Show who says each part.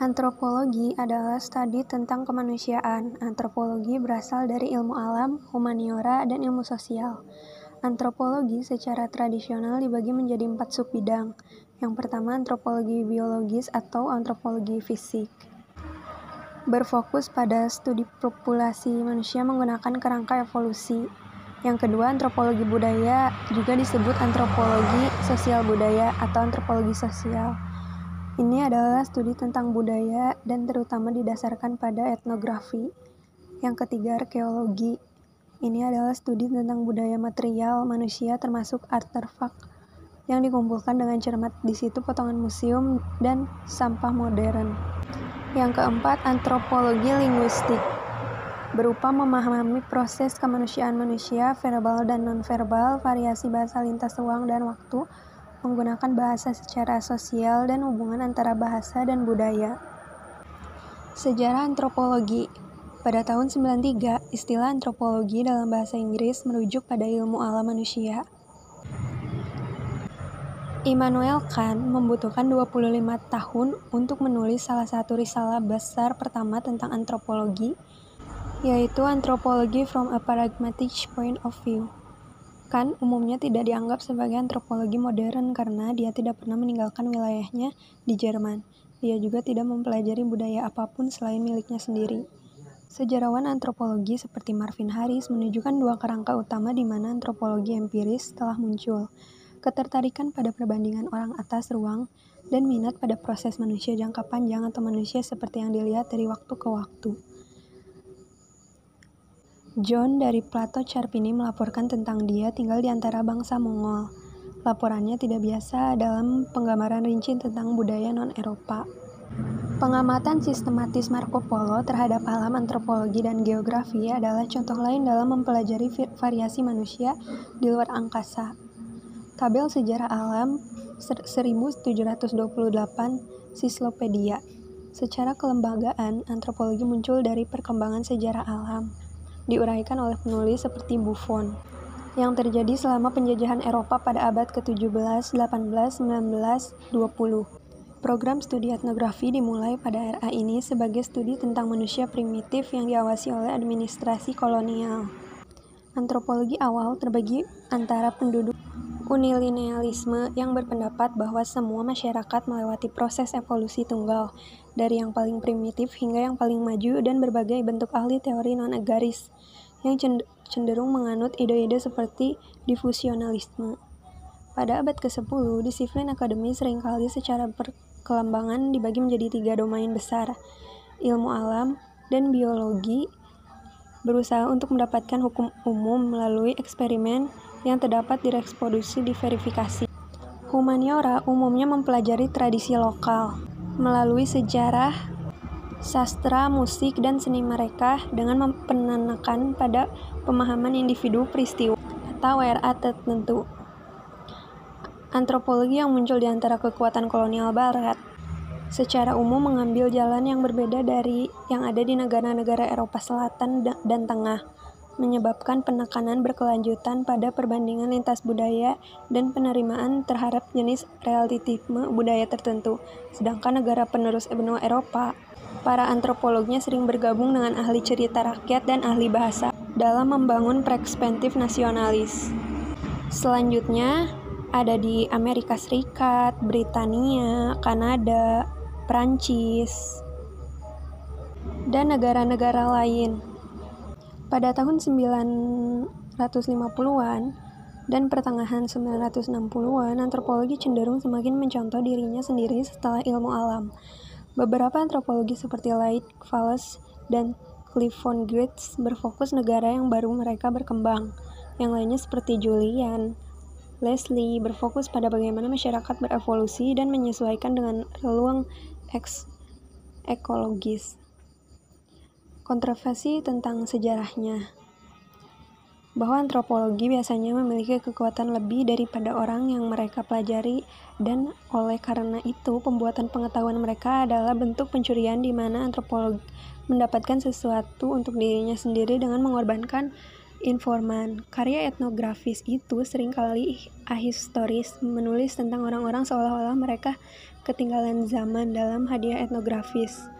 Speaker 1: Antropologi adalah studi tentang kemanusiaan. Antropologi berasal dari ilmu alam, humaniora, dan ilmu sosial. Antropologi secara tradisional dibagi menjadi empat subbidang. Yang pertama, antropologi biologis atau antropologi fisik. Berfokus pada studi populasi manusia menggunakan kerangka evolusi. Yang kedua, antropologi budaya juga disebut antropologi sosial budaya atau antropologi sosial. Ini adalah studi tentang budaya dan terutama didasarkan pada etnografi. Yang ketiga, arkeologi. Ini adalah studi tentang budaya material manusia termasuk artefak yang dikumpulkan dengan cermat di situ potongan museum dan sampah modern. Yang keempat, antropologi linguistik. Berupa memahami proses kemanusiaan manusia, verbal dan nonverbal, variasi bahasa lintas ruang dan waktu, menggunakan bahasa secara sosial dan hubungan antara bahasa dan budaya. Sejarah antropologi pada tahun 93, istilah antropologi dalam bahasa Inggris merujuk pada ilmu alam manusia. Immanuel Kant membutuhkan 25 tahun untuk menulis salah satu risalah besar pertama tentang antropologi, yaitu Anthropology from a Pragmatic Point of View. Kan umumnya tidak dianggap sebagai antropologi modern karena dia tidak pernah meninggalkan wilayahnya di Jerman. Dia juga tidak mempelajari budaya apa pun selain miliknya sendiri. Sejarawan antropologi seperti Marvin Harris menunjukkan dua kerangka utama di mana antropologi empiris telah muncul. Ketertarikan pada perbandingan orang atas ruang dan minat pada proses manusia jangka panjang atau manusia seperti yang dilihat dari waktu ke waktu. John dari Plato Carpini melaporkan tentang dia tinggal di antara bangsa Mongol. Laporannya tidak biasa dalam penggambaran rinci tentang budaya non-Eropa. Pengamatan sistematis Marco Polo terhadap alam antropologi dan geografi adalah contoh lain dalam mempelajari variasi manusia di luar angkasa. Tabel Sejarah Alam 1728 Sislopedia Secara kelembagaan, antropologi muncul dari perkembangan sejarah alam diuraikan oleh penulis seperti Buffon, yang terjadi selama penjajahan Eropa pada abad ke-17, 18, 19, 20. Program studi etnografi dimulai pada era ini sebagai studi tentang manusia primitif yang diawasi oleh administrasi kolonial. Antropologi awal terbagi antara penduduk unilinealisme yang berpendapat bahwa semua masyarakat melewati proses evolusi tunggal, dari yang paling primitif hingga yang paling maju dan berbagai bentuk ahli teori non-agaris yang cenderung menganut ide-ide seperti difusionalisme. Pada abad ke-10, disiplin akademi sering kali secara perkelembangan dibagi menjadi tiga domain besar, ilmu alam dan biologi, berusaha untuk mendapatkan hukum umum melalui eksperimen yang terdapat di reproduksi diverifikasi. Humaniora umumnya mempelajari tradisi lokal melalui sejarah, sastra, musik, dan seni mereka dengan penanakan pada pemahaman individu peristiwa atau era tertentu. Antropologi yang muncul di antara kekuatan kolonial barat secara umum mengambil jalan yang berbeda dari yang ada di negara-negara Eropa Selatan dan Tengah menyebabkan penekanan berkelanjutan pada perbandingan lintas budaya dan penerimaan terhadap jenis relativisme budaya tertentu. Sedangkan negara penerus benua Eropa, para antropolognya sering bergabung dengan ahli cerita rakyat dan ahli bahasa dalam membangun perspektif nasionalis. Selanjutnya, ada di Amerika Serikat, Britania, Kanada, Prancis, dan negara-negara lain. Pada tahun 950-an dan pertengahan 960-an, antropologi cenderung semakin mencontoh dirinya sendiri setelah ilmu alam. Beberapa antropologi seperti Light, Wallace, dan Cliff von berfokus negara yang baru mereka berkembang. Yang lainnya seperti Julian, Leslie berfokus pada bagaimana masyarakat berevolusi dan menyesuaikan dengan ruang ekologis. Kontroversi tentang sejarahnya bahwa antropologi biasanya memiliki kekuatan lebih daripada orang yang mereka pelajari dan oleh karena itu pembuatan pengetahuan mereka adalah bentuk pencurian di mana antropolog mendapatkan sesuatu untuk dirinya sendiri dengan mengorbankan informan. Karya etnografis itu sering kali ahistoris menulis tentang orang-orang seolah-olah mereka ketinggalan zaman dalam hadiah etnografis.